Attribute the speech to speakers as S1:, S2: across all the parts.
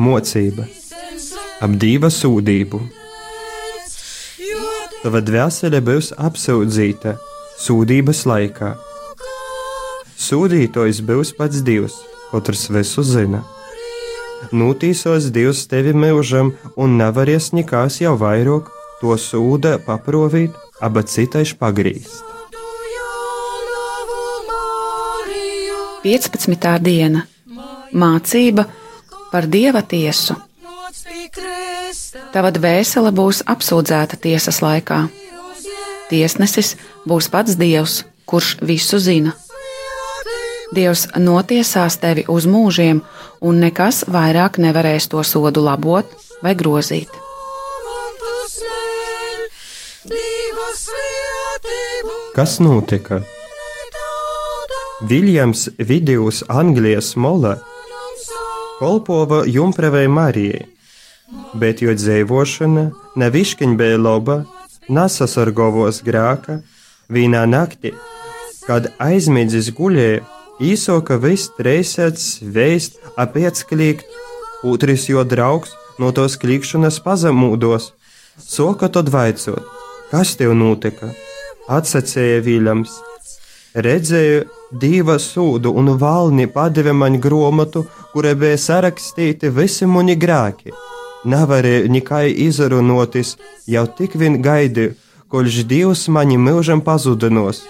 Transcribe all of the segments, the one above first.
S1: mocība, ap divu sūdību. Tava dvēsele būs apsūdzīta sūdības laikā. Sūdītājs būs pats Dievs, otrs visu zina. Nūtīsos Dievs tevi mūžam un nevaries nekās jau vairāk to sūda paprovīt, aba citais pagrīst.
S2: 15. diena - mācība par dieva tiesu. Tava dvēsele būs apsūdzēta tiesas laikā. Tiesnesis būs pats Dievs, kurš visu zina. Dievs notiesās tevi uz mūžiem, un nekas vairāk nevarēs to sodu labot vai grozīt.
S1: Kas notika? Viljams Vidijus Anglijas mola kolpova Jumpravai Marijai, bet jo dzīvošana nevišķiņ bija laba, nesasargovos grāka, vienā naktī, kad aizmidzis guļēja, īsoka viss treisēts veist apiet klīgt, otrs jo draugs no tos klīkšanas pazemūdos, soka tad vaicot, kas tev notika? Atsacēja Viljams. Redzēju divu sūdu un valni padeva man grāmatu, kurai bija sarakstīti visi mani grēki. Nevarēju nekai izrunotis, jau tik vien gaidīju, kolž Dievs mani mūžam pazudinos.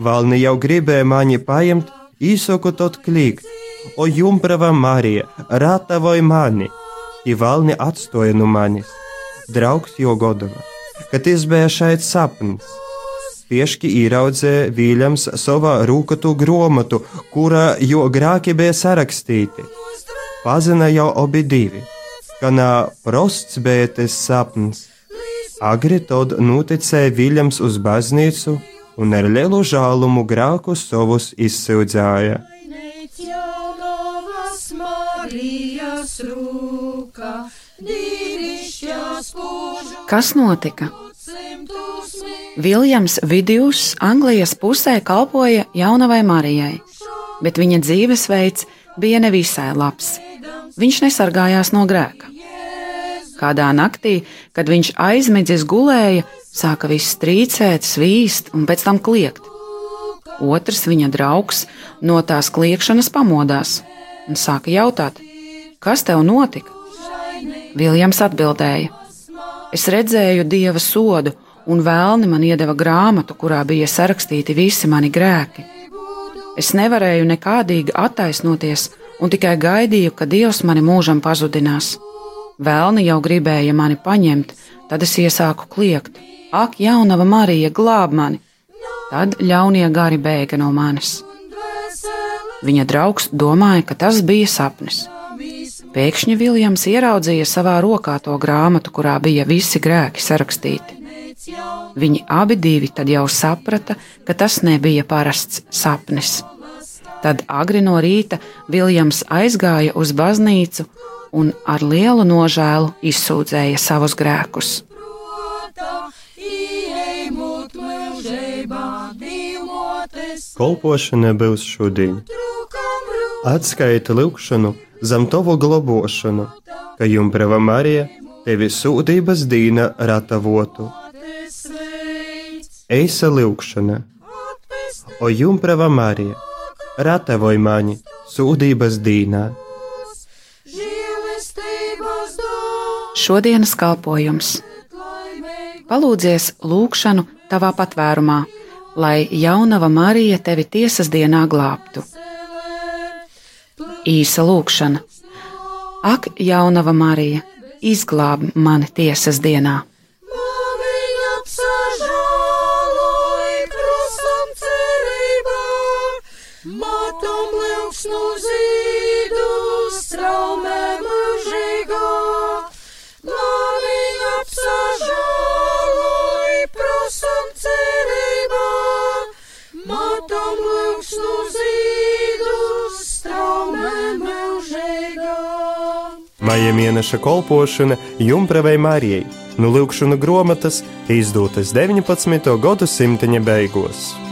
S1: Valni jau gribēja mani paņemt, īsoku tot klīgt, o jumprava Marija, ratavoja mani, i valni atstoja no manis. Draugs jo godava, kad tas bija šeit sapnis. Pieški ieraudzēja Vīļams savā rūkatu grāmatu, kurā jo grāki bija sarakstīti. Pazina jau abi divi, ka nā prosts bija tas sapnis. Agri tad noticēja Viljams uz baznīcu un ar lielu žālumu grāku savus izsūdzēja.
S2: Kas notika? Viljams Vidijus Anglijas pusē kalpoja jaunavai Marijai, bet viņa dzīvesveids bija nevisai labs. Viņš nesargājās no grēka. Kādā naktī, kad viņš aizmidzis gulēja, sāka viss trīcēt, svīst un pēc tam kliegt. Otrs viņa draugs no tās kliegšanas pamodās un sāka jautāt, kas tev notika? Viljams atbildēja: Es redzēju dieva sodu, un vēlni man iedeva grāmatu, kurā bija sarakstīti visi mani grēki. Es nevarēju nekādīgi attaisnoties un tikai gaidīju, ka Dievs mani mūžam pazudinās. Vēlni jau gribēja mani paņemt, tad es iesāku kliegt: Ak, jaunava Marija, glāb mani! Tad ļaunie gari bēga no manis. Viņa draugs domāja, ka tas bija sapnis. Pēkšņi Viljams ieraudzīja savā rokā to grāmatu, kurā bija visi grēki sarakstīti. Viņi abi divi tad jau saprata, ka tas nebija parasts sapnis. Tad agri no rīta Viljams aizgāja uz baznīcu un ar lielu nožēlu izsūdzēja savus grēkus.
S1: Kolpošana būs šodien. Atskaita lūkšanu zem tavu globošanu, ka Jumbrava Marija tevi sūtības dīna ratavotu. Eisa lūkšana, o Jumbrava Marija, ratavoj mani sūtības dīnā.
S2: Šodienas kalpojums. Palūdzies lūgšanu tavā patvērumā, lai jaunava Marija tevi tiesas dienā glābtu. Īsa lūgšana. Ak, jaunava Marija, izglāb mani tiesas dienā!
S1: Maija mēneša kolpošana Jumpravai Marijai no Lūkšana grāmatas izdotas 19. gadsimta beigās.